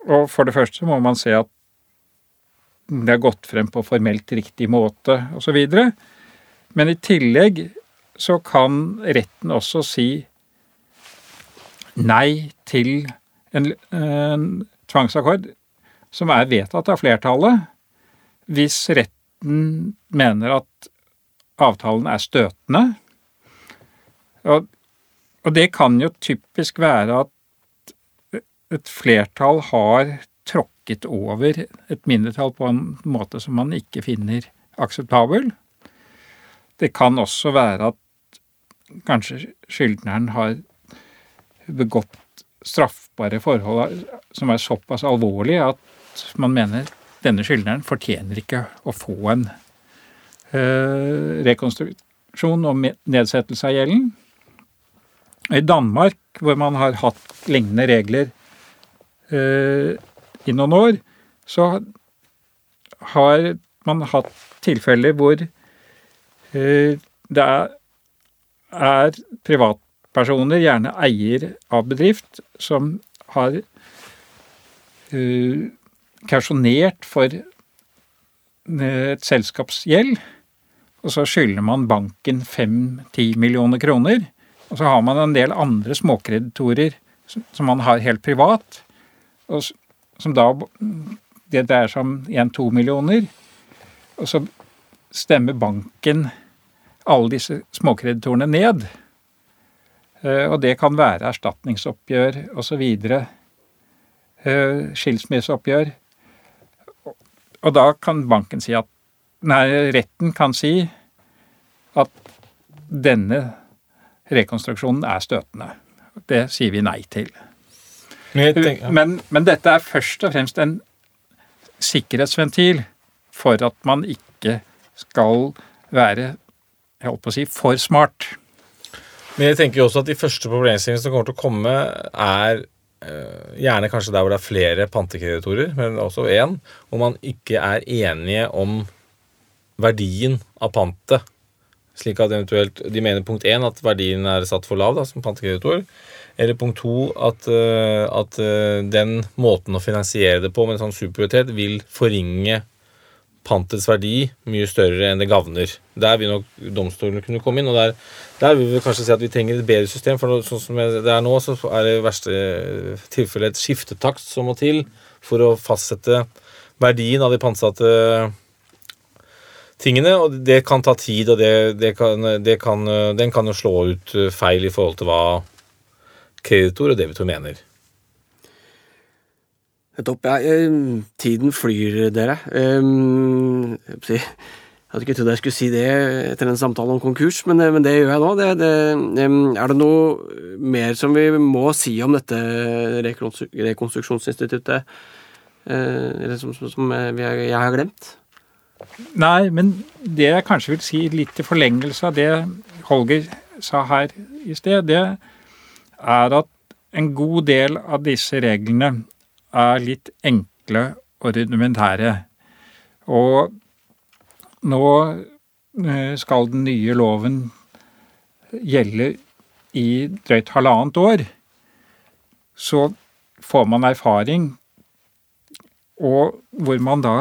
Og for det første må man se at det er gått frem på formelt riktig måte osv. Men i tillegg så kan retten også si nei til en, en tvangsakkord som er vedtatt av flertallet, hvis retten mener at avtalen er støtende. Og, og det kan jo typisk være at et flertall har tråkket over et mindretall på en måte som man ikke finner akseptabel. Det kan også være at kanskje skyldneren har begått straffbare forhold som er såpass alvorlige at man mener denne skyldneren fortjener ikke å få en rekonstruksjon og nedsettelse av gjelden. I Danmark, hvor man har hatt lignende regler eh, i noen år, så har man hatt tilfeller hvor eh, det er, er privatpersoner, gjerne eier av bedrift, som har eh, kausjonert for eh, et selskapsgjeld, og så skylder man banken 5-10 millioner kroner. Og så har man en del andre småkreditorer som man har helt privat, og som da Det dreier seg om 1-2 millioner. Og så stemmer banken alle disse småkreditorene ned. Eh, Og det kan være erstatningsoppgjør osv. Skilsmisseoppgjør. Og da kan banken si at Nei, retten kan si at denne rekonstruksjonen er støtende. Det sier vi nei til. Men men dette er først og fremst en sikkerhetsventil for at man ikke skal være jeg holdt på å si, for smart. Men jeg tenker jo også at de første problemstillingene som kommer til å komme, er øh, gjerne kanskje der hvor det er flere pantekreditorer, men også én, hvor man ikke er enige om verdien av pantet. Slik at eventuelt De mener punkt én at verdien er satt for lav da, som pantekreditor. Eller punkt to at, eh, at eh, den måten å finansiere det på med en sånn superprioritet vil forringe pantets verdi mye større enn det gagner. Der vil nok domstolene kunne komme inn. og der, der vil vi kanskje si at vi trenger et bedre system. For sånn som det er nå, så er det i verste tilfelle et skiftetakst som må til for å fastsette verdien av de pantsatte tingene. Og det kan ta tid, og det, det kan, det kan, den kan jo slå ut feil i forhold til hva kreditor og debitor mener. Nettopp. Ja, eh, tiden flyr, dere. Um, jeg hadde ikke trodd jeg skulle si det etter en samtale om konkurs, men, eh, men det gjør jeg nå. Det, det, er det noe mer som vi må si om dette rekonstruksjonsinstituttet? Eh, eller som, som, som jeg, jeg har glemt? Nei, men det jeg kanskje vil si litt i forlengelse av det Holger sa her i sted, det er at en god del av disse reglene er litt enkle og rudimentære. Og nå eh, skal den nye loven gjelde i drøyt halvannet år. Så får man erfaring og hvor man da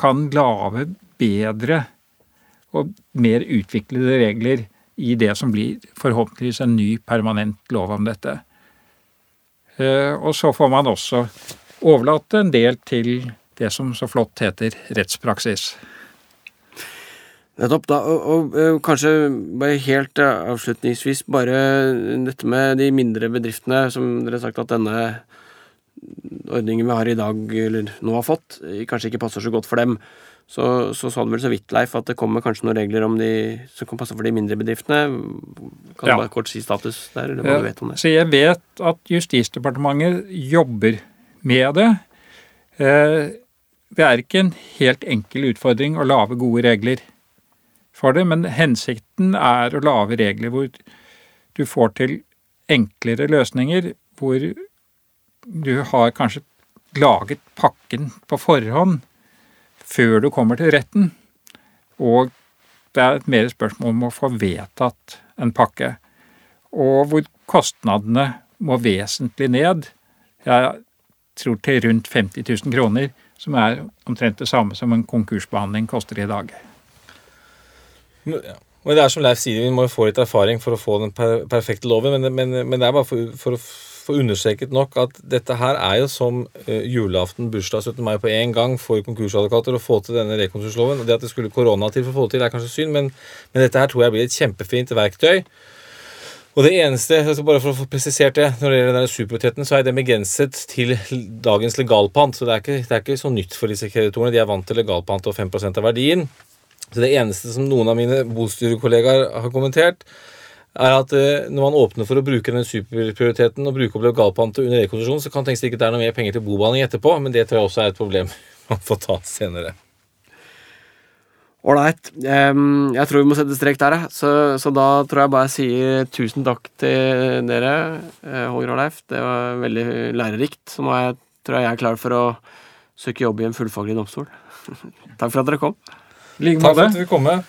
kan lage bedre og mer utviklede regler i det som blir forhåpentligvis en ny permanent lov om dette. Eh, Og så får man også overlate en del til det som så flott heter rettspraksis. Nettopp. da, og, og og, kanskje bare helt eh, avslutningsvis bare dette med de mindre bedriftene, som dere har sagt at denne ordningen vi har i dag, eller nå har fått, kanskje ikke passer så godt for dem. Så, så sa du vel så vidt, Leif, at det kommer kanskje noen regler om de, som kan passe for de mindre bedriftene. Kan Ja. du bare kort si status der, eller hva du vet om det? Så jeg vet at Justisdepartementet jobber med det. Eh, Det er ikke en helt enkel utfordring å lage gode regler for det, men hensikten er å lage regler hvor du får til enklere løsninger, hvor du har kanskje laget pakken på forhånd før du kommer til retten, og det er et mer spørsmål om å få vedtatt en pakke og hvor kostnadene må vesentlig ned. Jeg tror til rundt 50 000 kroner, som er omtrent det samme som en konkursbehandling koster i dag. Men- det er som Leif sier, vi må jo få litt erfaring for å få den perfekte loven. Men, men, men det er bare for, for å få understreket nok at dette her er jo som eh, julaften, bursdag, 17. mai på én gang for konkursadvokater å få til denne rekonstruksjonsloven. Det at det skulle korona til for å få det til, er kanskje synd, men, men dette her tror jeg blir et kjempefint verktøy. Og det eneste, altså bare for å få presisert det, når det gjelder denne superprioriteten, så er det begrenset til dagens legalpant. Så det er ikke, det er ikke så nytt for disse kreditorene. De er vant til legalpant og 5% av verdien. Så det eneste som noen av mine bostyrekollegaer har kommentert, er at eh, når man åpner for å bruke den superprioriteten og bruke opp legalpantet under rekonstruksjon, så kan det tenkes det ikke det er noe mer penger til bobehandling etterpå, men det tror jeg også er et problem man får ta senere. Ålreit. Um, jeg tror vi må sette strek der. Så, så da tror jeg bare jeg sier tusen takk til dere, eh, Holger og Leif. Det var veldig lærerikt. Så nå er jeg, tror jeg jeg er klar for å søke jobb i en fullfaglig domstol. takk for at dere kom. Like Takk for at du kom med.